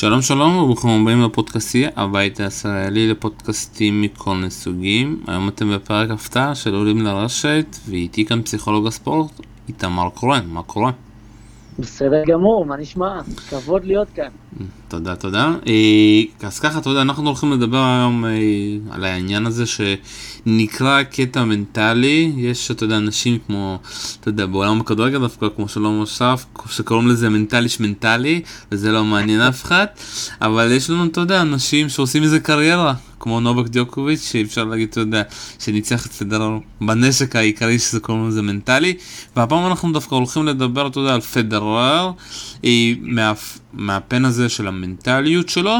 שלום שלום וברוכים הבאים לפודקאסטי, הבית הישראלי לפודקאסטים מכל נסוגים. היום אתם בפרק הפתעה של עולים לרשת, ואיתי כאן פסיכולוג הספורט, איתמר קורן, מה קורה? בסדר גמור, מה נשמע? כבוד להיות כאן. תודה, תודה. אה, אז ככה, אתה יודע, אנחנו הולכים לדבר היום אה, על העניין הזה שנקרא קטע מנטלי. יש, אתה יודע, אנשים כמו, אתה יודע, בעולם הכדורגל דווקא, כמו שלום אסף, שקוראים לזה מנטלי שמנטלי, וזה לא מעניין אף אחד, אבל יש לנו, אתה יודע, אנשים שעושים מזה קריירה. כמו נובק דיוקוביץ', שאפשר להגיד, אתה יודע, שניצח את פדרר בנשק העיקרי שזה קוראים לזה מנטלי, והפעם אנחנו דווקא הולכים לדבר, אתה יודע, על פדרר, מה, מהפן הזה של המנטליות שלו,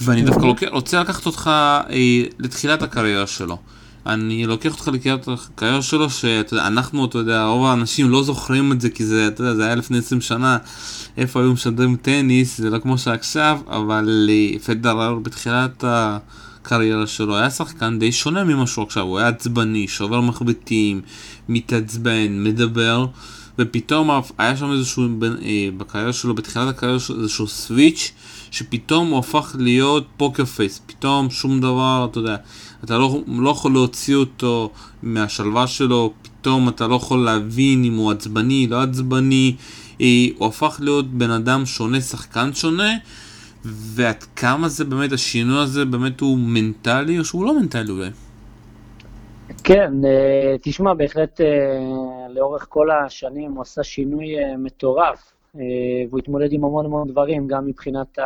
ואני דווקא לוק... רוצה לקחת אותך אה, לתחילת הקריירה שלו. אני לוקח אותך לקריאת הקריירה שלו, שאנחנו, אתה יודע, רוב האנשים לא זוכרים את זה, כי זה, אתה יודע, זה היה לפני 20 שנה, איפה היו משדרים טניס, זה לא כמו שעכשיו, אבל אה, פדרר בתחילת. הקריירה שלו היה שחקן די שונה ממה שהוא עכשיו, הוא היה עצבני, שובר מחבטים, מתעצבן, מדבר, ופתאום היה שם איזשהו, אה, בקריירה שלו, בתחילת הקריירה שלו, איזשהו סוויץ', שפתאום הוא הפך להיות פוקר פייס, פתאום שום דבר, אתה יודע, אתה לא, לא יכול להוציא אותו מהשלווה שלו, פתאום אתה לא יכול להבין אם הוא עצבני, לא עצבני, אה, הוא הפך להיות בן אדם שונה, שחקן שונה, ועד כמה זה באמת, השינוי הזה באמת הוא מנטלי, או שהוא לא מנטלי אולי? כן, אה, תשמע, בהחלט אה, לאורך כל השנים הוא עשה שינוי אה, מטורף, והוא התמודד עם המון המון דברים, גם מבחינת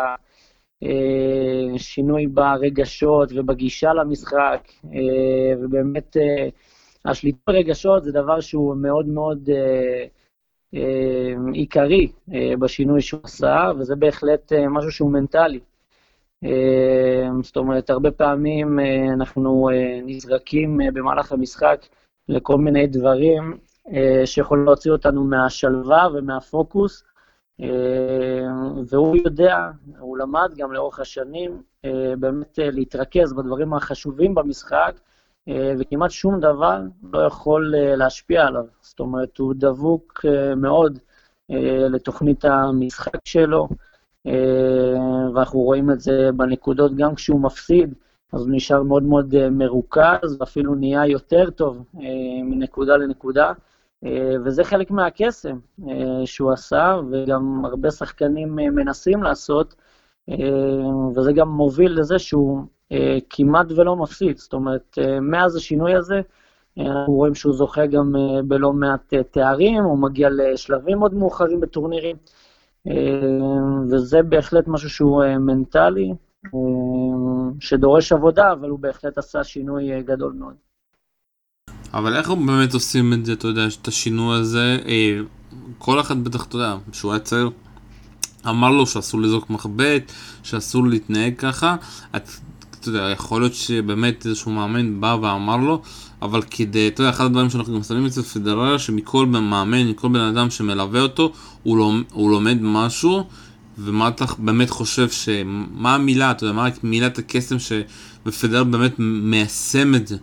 השינוי ברגשות ובגישה למשחק, ובאמת השליטה ברגשות זה דבר שהוא מאוד מאוד אה, עיקרי אה, בשינוי שהוא עשה, וזה בהחלט אה, משהו שהוא מנטלי. זאת אומרת, הרבה פעמים אנחנו נזרקים במהלך המשחק לכל מיני דברים שיכולים להוציא אותנו מהשלווה ומהפוקוס, והוא יודע, הוא למד גם לאורך השנים באמת להתרכז בדברים החשובים במשחק, אה, וכמעט שום דבר לא יכול אה, להשפיע עליו. זאת אומרת, הוא דבוק אה, מאוד לתוכנית המשחק שלו, ואנחנו רואים את זה בנקודות גם כשהוא מפסיד, אז הוא נשאר מאוד מאוד מרוכז, ואפילו נהיה יותר טוב מנקודה לנקודה. וזה חלק מהקסם שהוא עשה, וגם הרבה שחקנים מנסים לעשות, וזה גם מוביל לזה שהוא אה, כמעט ולא מפסיד. זאת אומרת, אה, מאז השינוי הזה, אה, אנחנו רואים שהוא זוכה גם בלא מעט תארים, הוא מגיע לשלבים מאוד מאוחרים בטורנירים, וזה בהחלט משהו שהוא מנטלי, שדורש עבודה, אבל הוא בהחלט עשה שינוי גדול מאוד. אבל איך באמת עושים את זה, אתה יודע, את השינוי הזה? כל אחד בטח, אתה יודע, כשהוא היה צעיר, אמר לו שאסור לזרוק מחבט, שאסור להתנהג ככה. את אתה יודע, יכול להיות שבאמת איזשהו מאמן בא ואמר לו, אבל כדי, אתה יודע, אחד הדברים שאנחנו גם שמים אצל פדררה, שמכל מאמן, מכל בן אדם שמלווה אותו, הוא, לומד, הוא לומד משהו, ומה אתה באמת חושב ש... מה המילה, אתה יודע, מה מילת הקסם שבפדרר באמת מיישם את זה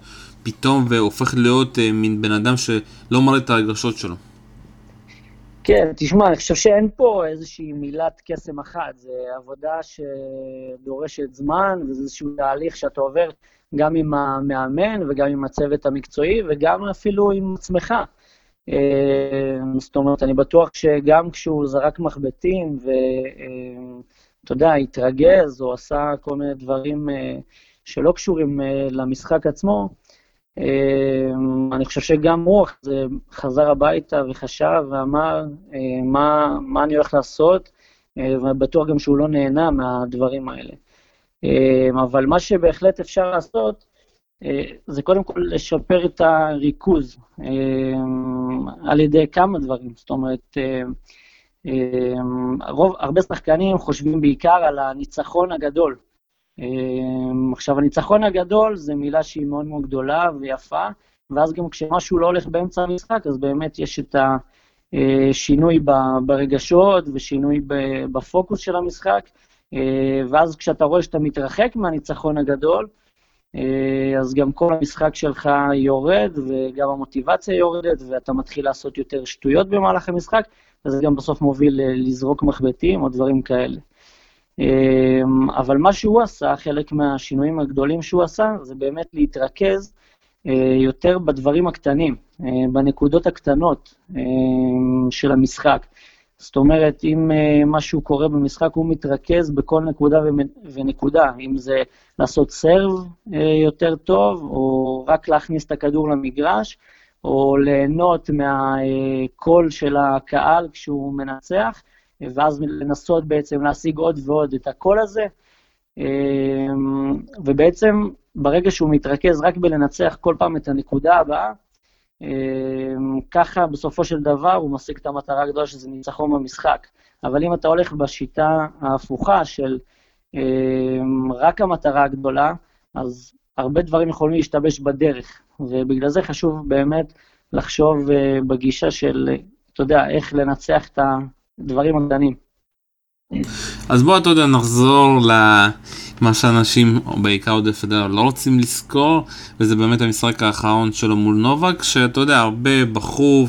פתאום והופך להיות אה, מין בן אדם שלא מראה את הרגשות שלו. כן, תשמע, אני חושב שאין פה איזושהי מילת קסם אחת, זו עבודה שדורשת זמן, וזה איזשהו תהליך שאתה עובר גם עם המאמן וגם עם הצוות המקצועי וגם אפילו עם עצמך. אה, זאת אומרת, אני בטוח שגם כשהוא זרק מחבטים ואתה יודע, התרגז או עשה כל מיני דברים אה, שלא קשורים אה, למשחק עצמו, אני חושב שגם הוא חזר הביתה וחשב ואמר אה, מה, מה אני הולך לעשות, אה, ובטוח גם שהוא לא נהנה מהדברים האלה. אמ, אבל מה שבהחלט אפשר לעשות, אה, זה קודם כל לשפר את הריכוז אמ, על ידי כמה דברים. זאת אומרת, רוב, הרבה שחקנים חושבים בעיקר על הניצחון הגדול. אמ, עכשיו, הניצחון הגדול זה מילה שהיא מאוד מאוד גדולה ויפה, ואז גם כשמשהו לא הולך באמצע המשחק, אז באמת יש את השינוי ברגשות ושינוי בפוקוס של המשחק, אה, ואז כשאתה רואה שאתה מתרחק מהניצחון הגדול, אה, אז גם כל המשחק שלך יורד, וגם המוטיבציה יורדת, ואתה מתחיל לעשות יותר שטויות במהלך המשחק, וזה גם בסוף מוביל לזרוק מחבטים או דברים כאלה. אבל מה שהוא עשה, חלק מהשינויים הגדולים שהוא עשה, זה באמת להתרכז יותר בדברים הקטנים, בנקודות הקטנות של המשחק. זאת אומרת, אם uh, משהו קורה במשחק, הוא מתרכז בכל נקודה ונקודה, אם זה לעשות סרב יותר טוב, או רק להכניס את הכדור למגרש, או ליהנות מהקול של הקהל כשהוא מנצח, ואז לנסות בעצם להשיג עוד ועוד את הקול הזה. ובעצם ברגע שהוא מתרכז רק בלנצח כל פעם את הנקודה הבאה, אמ, ככה בסופו של דבר הוא משיג את המטרה הגדולה שזה ניצחון במשחק. אבל אם אתה הולך בשיטה ההפוכה של אמ, רק המטרה הגדולה, אז הרבה דברים יכולים להשתבש בדרך, ובגלל זה חשוב באמת לחשוב אה, בגישה של, אתה יודע, איך לנצח את הדברים הקטנים. אז בוא, אתה יודע, נחזור למה שאנשים, או בעיקר עודד פדרר, לא רוצים לזכור, וזה באמת המשחק האחרון שלו מול נובק, שאתה יודע, הרבה בחרו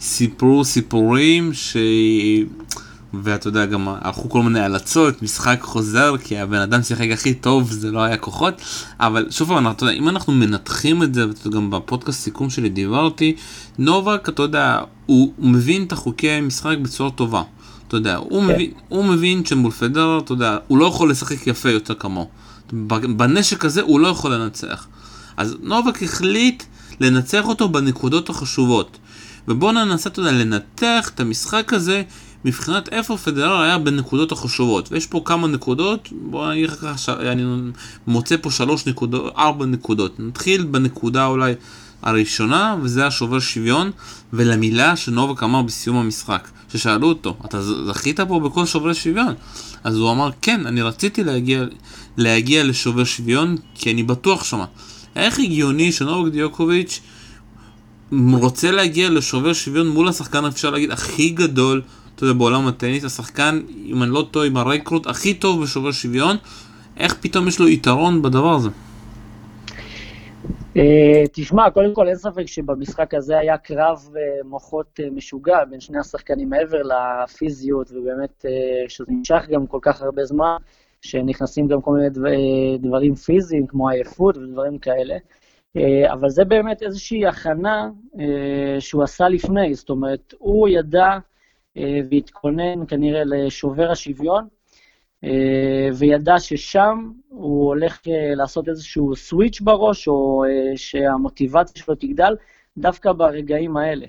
וסיפרו סיפורים, ש... ואתה יודע, גם הלכו כל מיני הלצות, משחק חוזר, כי הבן אדם שיחק הכי טוב, זה לא היה כוחות, אבל שוב פעם, אתה יודע, אם אנחנו מנתחים את זה, ואתה גם בפודקאסט סיכום שלי דיברתי, נובק, אתה יודע, הוא, הוא מבין את החוקי המשחק בצורה טובה. אתה יודע, הוא, כן. מבין, הוא מבין שמול פדרר, אתה יודע, הוא לא יכול לשחק יפה יותר כמוהו. בנשק הזה הוא לא יכול לנצח. אז נובק החליט לנצח אותו בנקודות החשובות. ובואו ננסה, אתה יודע, לנתח את המשחק הזה מבחינת איפה פדרר היה בנקודות החשובות. ויש פה כמה נקודות, בואו אני ככה, אני מוצא פה שלוש נקודות, ארבע נקודות. נתחיל בנקודה אולי הראשונה, וזה השובר שוויון, ולמילה שנובק אמר בסיום המשחק. ששאלו אותו, אתה זכית פה בכל שוברי שוויון? אז הוא אמר, כן, אני רציתי להגיע, להגיע לשובר שוויון, כי אני בטוח שמה. איך הגיוני שנובק דיוקוביץ' רוצה להגיע לשובר שוויון מול השחקן, אפשר להגיד, הכי גדול, אתה יודע, בעולם הטניס, השחקן, אם אני לא טועה, עם הרקרוט הכי טוב בשובר שוויון, איך פתאום יש לו יתרון בדבר הזה? אה, תשמע, קודם כל אין ספק שבמשחק הזה היה קרב אה, מוחות אה, משוגע בין שני השחקנים מעבר לפיזיות, ובאמת שזה נמשך גם כל כך הרבה זמן, שנכנסים גם כל מיני דבר, דברים פיזיים, כמו עייפות ודברים כאלה. אבל זה באמת איזושהי הכנה שהוא עשה לפני, זאת אומרת, הוא ידע והתכונן כנראה לשובר השוויון, אה, וידע ששם הוא הולך אה, לעשות איזשהו סוויץ' בראש, או אה, שהמוטיבציה שלו תגדל דווקא ברגעים האלה.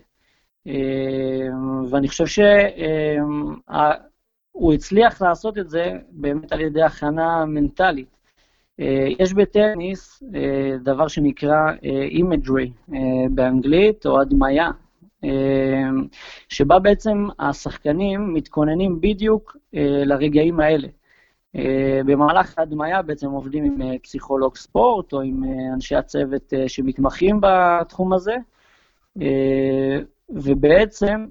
ואני חושב שהוא הצליח לעשות את זה באמת על ידי הכנה מנטלית. יש בטניס דבר שנקרא imagery באנגלית, או הדמיה, שבה בעצם השחקנים מתכוננים בדיוק לרגעים האלה. אה, במהלך ההדמיה בעצם עובדים עם אה, פסיכולוג ספורט או עם אה, אנשי הצוות שמתמחים בתחום הזה, ובעצם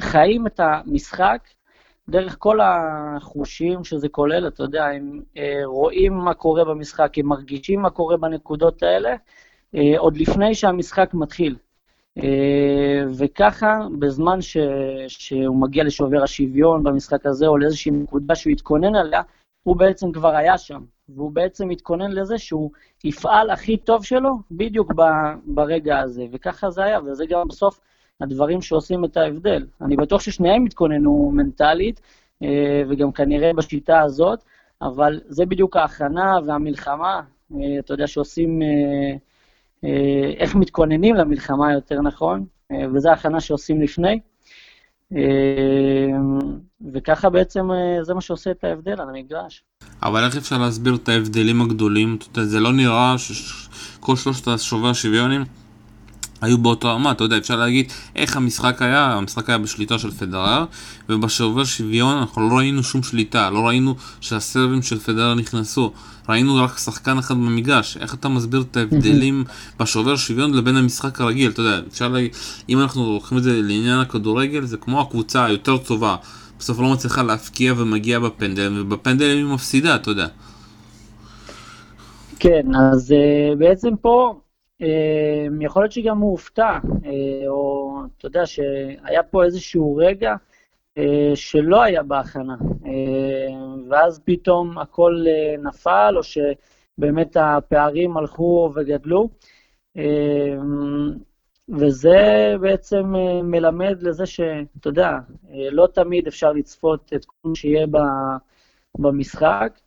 חיים את המשחק דרך כל החושים שזה כולל, אתה יודע, הם רואים מה קורה במשחק, הם מרגישים מה קורה בנקודות האלה, עוד לפני שהמשחק מתחיל. אה, וככה, בזמן ש... שהוא מגיע לשובר השוויון במשחק הזה, או לאיזושהי נקודה שהוא התכונן עליה, הוא בעצם כבר היה שם, והוא בעצם התכונן לזה שהוא יפעל הכי טוב שלו בדיוק ב... ברגע הזה, וככה זה היה, וזה גם בסוף הדברים שעושים את ההבדל. אני בטוח ששניהם התכוננו מנטלית, אה, וגם כנראה בשיטה הזאת, אבל זה בדיוק ההכנה והמלחמה, אה, אתה יודע, שעושים... אה, איך מתכוננים למלחמה יותר נכון, וזו הכנה שעושים לפני. וככה בעצם זה מה שעושה את ההבדל על המגרש. אבל איך אפשר להסביר את ההבדלים הגדולים? זה לא נראה שכל שלושת השובי השוויונים היו באותו רמה, אתה יודע, אפשר להגיד איך המשחק היה, המשחק היה בשליטה של פדרר, ובשובר שוויון אנחנו לא ראינו שום שליטה, לא ראינו שהסרבים של פדרר נכנסו, ראינו רק שחקן אחד במגרש, איך אתה מסביר את ההבדלים בשובר שוויון לבין המשחק הרגיל, אתה יודע, אפשר להגיד, אם אנחנו לוקחים את זה לעניין הכדורגל, זה כמו הקבוצה היותר טובה, בסוף לא מצליחה להפקיע ומגיעה בפנדל, ובפנדל היא מפסידה, אתה יודע. כן, אז uh, בעצם פה, יכול להיות שגם הוא הופתע, uh, או אתה יודע שהיה פה איזשהו רגע שלא היה בהכנה, ואז פתאום הכל נפל, או שבאמת הפערים הלכו וגדלו. וזה בעצם מלמד לזה שאתה יודע, לא תמיד אפשר לצפות את כל מה שיהיה במשחק,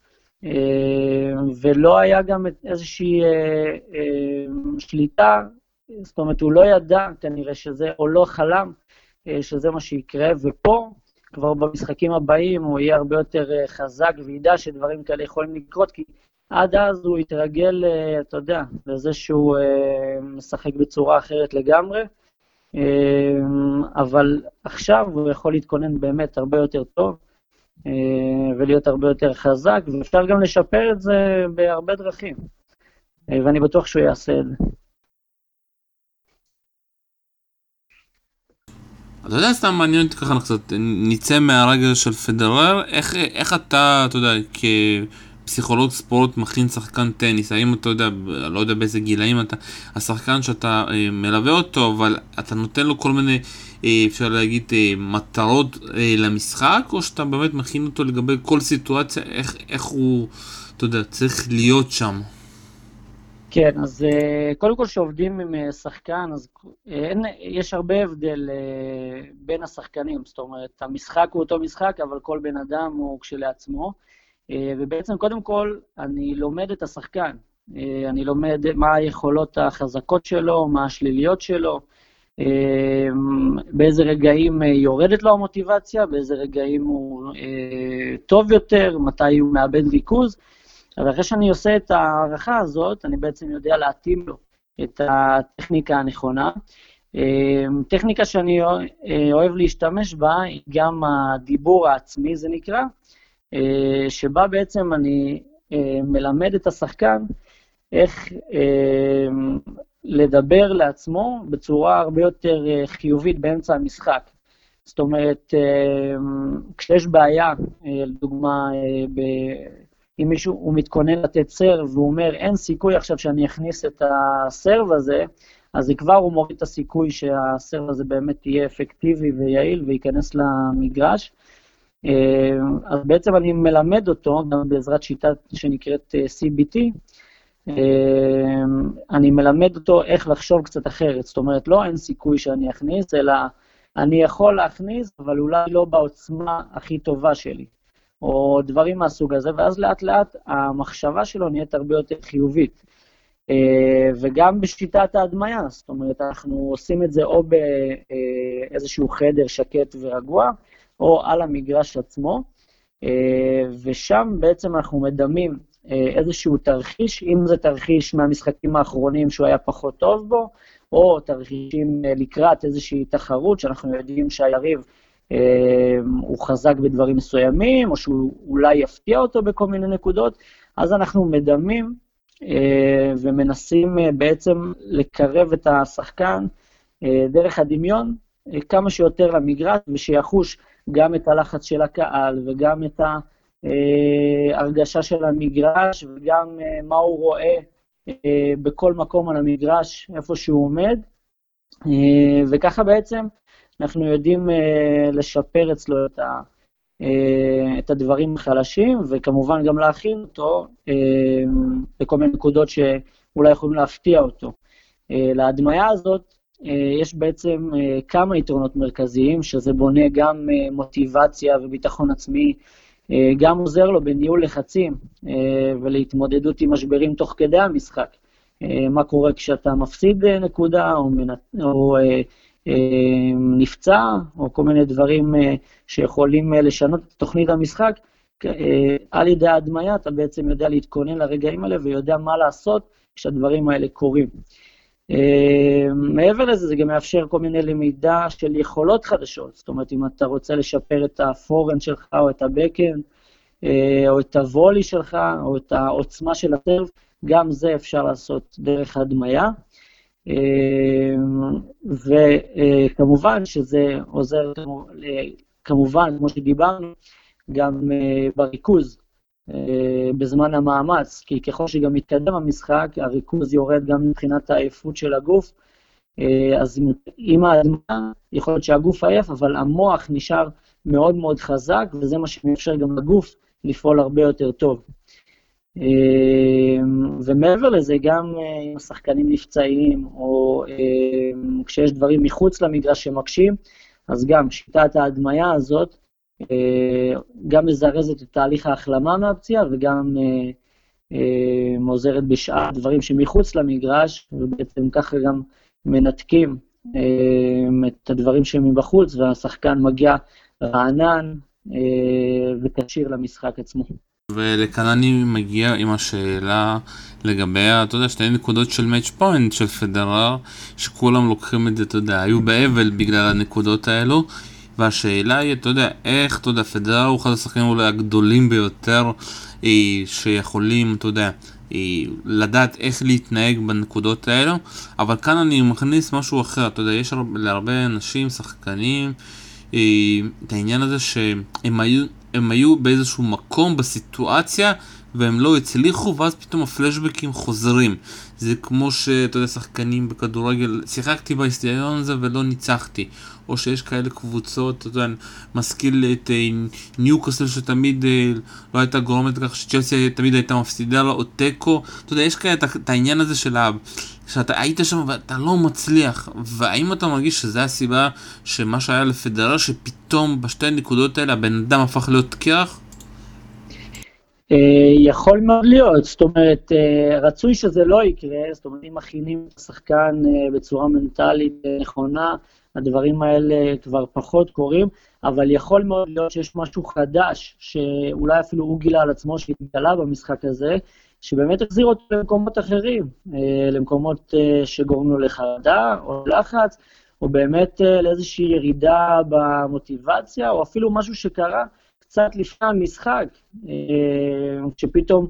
ולא היה גם איזושהי שליטה, זאת אומרת, הוא לא ידע כנראה שזה, או לא חלם שזה מה שיקרה, ופה, כבר במשחקים הבאים, הוא יהיה הרבה יותר חזק וידע שדברים כאלה יכולים לקרות, כי עד אז הוא התרגל, אתה יודע, לזה שהוא משחק בצורה אחרת לגמרי, אבל עכשיו הוא יכול להתכונן באמת הרבה יותר טוב ולהיות הרבה יותר חזק, ואפשר גם לשפר את זה בהרבה דרכים, ואני בטוח שהוא יעשה את זה. אתה יודע, סתם מעניין אותי ככה קצת, נצא מהרגע של פדרר, איך, איך אתה, אתה יודע, כפסיכולוג ספורט מכין שחקן טניס, האם אתה יודע, לא יודע באיזה גילאים אתה, השחקן שאתה אה, מלווה אותו, אבל אתה נותן לו כל מיני, אה, אפשר להגיד, אה, מטרות אה, למשחק, או שאתה באמת מכין אותו לגבי כל סיטואציה, איך, איך הוא, אתה יודע, צריך להיות שם? כן, אז קודם כל כשעובדים עם שחקן, אז אין, יש הרבה הבדל בין השחקנים, זאת אומרת, המשחק הוא אותו משחק, אבל כל בן אדם הוא כשלעצמו, ובעצם קודם כל אני לומד את השחקן, אני לומד מה היכולות החזקות שלו, מה השליליות שלו, באיזה רגעים uh, יורדת לו המוטיבציה, באיזה רגעים הוא uh, טוב יותר, מתי הוא מאבד ריכוז, אבל אחרי שאני עושה את ההערכה הזאת, אני בעצם יודע להתאים לו את הטכניקה הנכונה. אמ, טכניקה שאני אוהב להשתמש בה היא גם הדיבור העצמי, זה נקרא, אה, שבה בעצם אני אה, מלמד את השחקן איך אמ, לדבר לעצמו בצורה הרבה יותר אה, חיובית באמצע המשחק. זאת אומרת, אמ, כשיש בעיה, לדוגמה, אם מישהו, הוא מתכונן לתת סרב, והוא אומר, אין סיכוי עכשיו שאני אכניס את הסרב הזה, אז כבר הוא מוריד את הסיכוי שהסרב הזה באמת יהיה אפקטיבי ויעיל וייכנס למגרש. אה, אז בעצם אני מלמד אותו, גם בעזרת שיטה שנקראת אה, CBT, אה, אני מלמד אותו איך לחשוב קצת אחרת. זאת אומרת, לא אין סיכוי שאני אכניס, אלא אני יכול להכניס, אבל אולי לא בעוצמה הכי טובה שלי. או דברים מהסוג הזה, ואז לאט לאט המחשבה שלו נהיית הרבה יותר חיובית. אה, וגם בשיטת ההדמיה, זאת אומרת, אנחנו עושים את זה או באיזשהו חדר שקט ורגוע, או על המגרש עצמו, אה, ושם בעצם אנחנו מדמים אה, איזשהו תרחיש, אם זה תרחיש מהמשחקים האחרונים שהוא היה פחות טוב בו, או תרחישים לקראת איזושהי תחרות שאנחנו יודעים שהיריב אמ, הוא חזק בדברים מסוימים, או שהוא אולי יפתיע אותו בכל מיני נקודות, אז אנחנו מדמים אה, ומנסים אה, בעצם לקרב את השחקן אה, דרך הדמיון כמה שיותר למגרש, ושיחוש גם את הלחץ של הקהל וגם את ההרגשה של המגרש וגם מה הוא רואה בכל מקום על המגרש, איפה שהוא עומד. וככה בעצם אנחנו יודעים לשפר אצלו את, ה, את הדברים החלשים, וכמובן גם להכין אותו בכל מיני נקודות שאולי יכולים להפתיע אותו. להדמיה הזאת יש בעצם כמה יתרונות מרכזיים, שזה בונה גם מוטיבציה וביטחון עצמי, גם עוזר לו בניהול לחצים uh, ולהתמודדות עם משברים תוך כדי המשחק. Uh, מה קורה כשאתה מפסיד נקודה, או, מנ... או אה, נפצע, או כל מיני דברים אה, שיכולים אה, לשנות את תוכנית המשחק, על ידי ההדמיה אתה בעצם יודע להתכונן לרגעים האלה ויודע מה לעשות כשהדברים האלה קורים. מעבר לזה, זה גם מאפשר כל מיני למידה של יכולות חדשות. זאת אומרת, אם אתה רוצה לשפר את הפורן שלך, או את הבקן, או את הוולי שלך, או את העוצמה של הטרף, גם זה אפשר לעשות דרך הדמיה. אמ, וכמובן שזה עוזר, כמובן, כמו שדיברנו, גם אה, בריכוז אה, בזמן המאמץ, כי ככל שגם מתקדם המשחק, הריכוז יורד גם מבחינת העייפות של הגוף. אה, אז עם האדמה, יכול להיות שהגוף עייף, אבל המוח נשאר מאוד מאוד חזק, וזה מה שמאפשר גם לגוף לפעול הרבה יותר טוב. אה, ומעבר לזה, גם אה, אם השחקנים נפצעים, או אה, כשיש דברים מחוץ למגרש שמקשים, אז גם שיטת ההדמיה הזאת גם מזרזת את תהליך ההחלמה מהפציעה וגם עוזרת בשאר דברים שמחוץ למגרש, ובעצם ככה גם מנתקים את הדברים שמבחוץ, והשחקן מגיע רענן וכשיר למשחק עצמו. ולכאן אני מגיע עם השאלה לגבי, אתה יודע, שתי נקודות של מאץ' פוינט של פדרר, שכולם לוקחים את זה, אתה יודע, היו באבל בגלל הנקודות האלו, והשאלה היא, אתה יודע, איך, אתה יודע, פדרר הוא אחד השחקנים אולי הגדולים ביותר אה, שיכולים, אתה יודע, אה, לדעת איך להתנהג בנקודות האלו, אבל כאן אני מכניס משהו אחר, אתה יודע, יש להרבה אנשים, שחקנים, אה, את העניין הזה שהם היו היו באיזשהו מקום בסיטואציה והם לא הצליחו ואז פתאום הפלשבקים חוזרים. זה כמו שאתה יודע, שחקנים בכדורגל, שיחקתי בהיסטריון הזה ולא ניצחתי. או שיש כאלה קבוצות, אתה יודע, משכיל את אה, ניוקוסל שתמיד אה, לא הייתה גורמת לכך שצ'לסי תמיד הייתה מפסידה לה, או תיקו. אתה יודע, יש כאלה את העניין הזה של ה... שאתה היית שם ואתה לא מצליח, והאם אתה מרגיש שזה הסיבה שמה שהיה לפדרר, שפתאום בשתי הנקודות האלה הבן אדם הפך להיות קרח? אה, יכול מאוד להיות, זאת אומרת, אה, רצוי שזה לא יקרה, זאת אומרת, אם מכינים את השחקן אה, בצורה מנטלית נכונה, הדברים האלה כבר פחות קורים, אבל יכול מאוד להיות שיש משהו חדש, שאולי אפילו הוא גילה על עצמו שהתגלה במשחק הזה, שבאמת החזיר אותו למקומות אחרים, למקומות שגורמים לו לחרדה או לחץ, או באמת לאיזושהי ירידה במוטיבציה, או אפילו משהו שקרה קצת לפני המשחק, שפתאום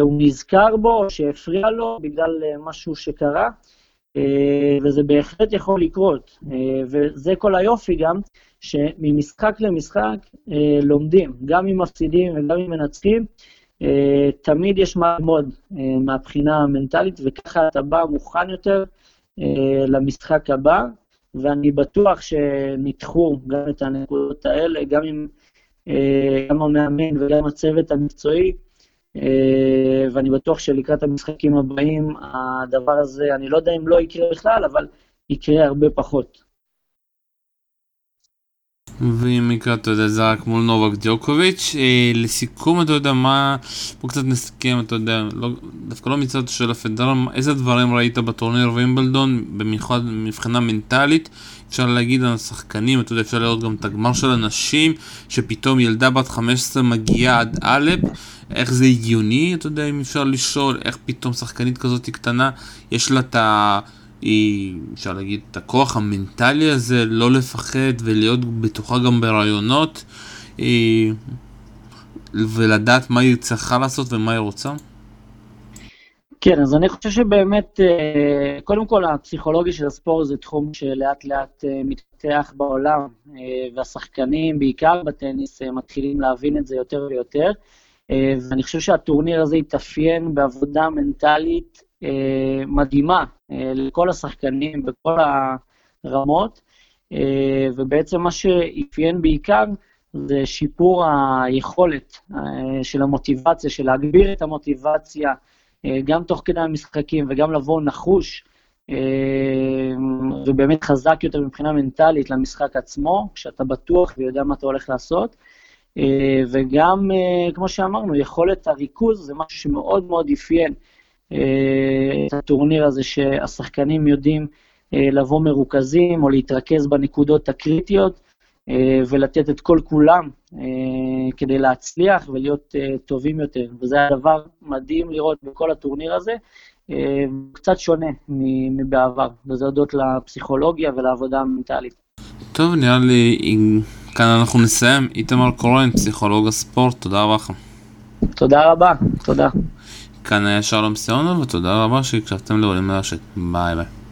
הוא נזכר בו, שהפריע לו בגלל משהו שקרה, וזה בהחלט יכול לקרות. וזה כל היופי גם, שממשחק למשחק לומדים, גם אם מפסידים וגם אם מנצחים, אה, תמיד יש מה ללמוד אה, מהבחינה המנטלית, וככה אתה בא מוכן יותר אה, למשחק הבא, ואני בטוח שניתחו גם את הנקודות האלה, גם עם גם המאמן וגם הצוות המקצועי, ואני בטוח שלקראת המשחקים הבאים, הדבר הזה, אני לא יודע אם לא יקרה בכלל, אבל יקרה הרבה פחות. ואם יקרה, אתה יודע, זה רק מול נובק דיוקוביץ'. אה, לסיכום, אתה יודע, מה... בוא קצת נסכם, אתה יודע, לא, דווקא לא מצד של הפדרל, איזה דברים ראית בטורניר וימבלדון, במיוחד מבחינה מנטלית. אפשר להגיד על השחקנים, אתה יודע, אפשר לראות גם את הגמר של הנשים, שפתאום ילדה בת 15 מגיעה עד א', איך זה הגיוני, אתה יודע, אם אפשר לשאול, איך פתאום שחקנית כזאת קטנה, יש לה את ה... היא, אפשר להגיד, את הכוח המנטלי הזה, לא לפחד ולהיות בטוחה גם ברעיונות, היא, ולדעת מה היא צריכה לעשות ומה היא רוצה? כן, אז אני חושב שבאמת, אה, קודם כל הפסיכולוגיה של הספורט זה תחום שלאט לאט אה, מתפתח בעולם, אה, והשחקנים, בעיקר בטניס, מתחילים להבין את זה יותר ויותר. ואני חושב שהטורניר הזה התאפיין בעבודה מנטלית אה, מדהימה אה, לכל השחקנים בכל הרמות, אה, ובעצם מה שאפיין בעיקר זה שיפור היכולת של המוטיבציה, של להגביר את המוטיבציה גם תוך כדי המשחקים וגם לבוא נחוש ובאמת חזק יותר מבחינה מנטלית למשחק עצמו, כשאתה בטוח ויודע מה אתה הולך לעשות. וגם, כמו שאמרנו, יכולת הריכוז זה משהו שמאוד מאוד אפיין את הטורניר הזה שהשחקנים יודעים אה, לבוא מרוכזים או להתרכז בנקודות הקריטיות אה, ולתת את כל כולם אה, כדי להצליח ולהיות טובים יותר. וזה היה דבר מדהים לראות בכל הטורניר הזה, קצת שונה מבעבר, וזה הודות לפסיכולוגיה ולעבודה המנטלית. טוב, נראה לי כאן אנחנו נסיים. איתמר קורן, פסיכולוג הספורט, תודה רבה לך. תודה רבה, תודה. כאן היה שלום סיונו ותודה רבה שהקשבתם לעולים מהשט. ביי ביי.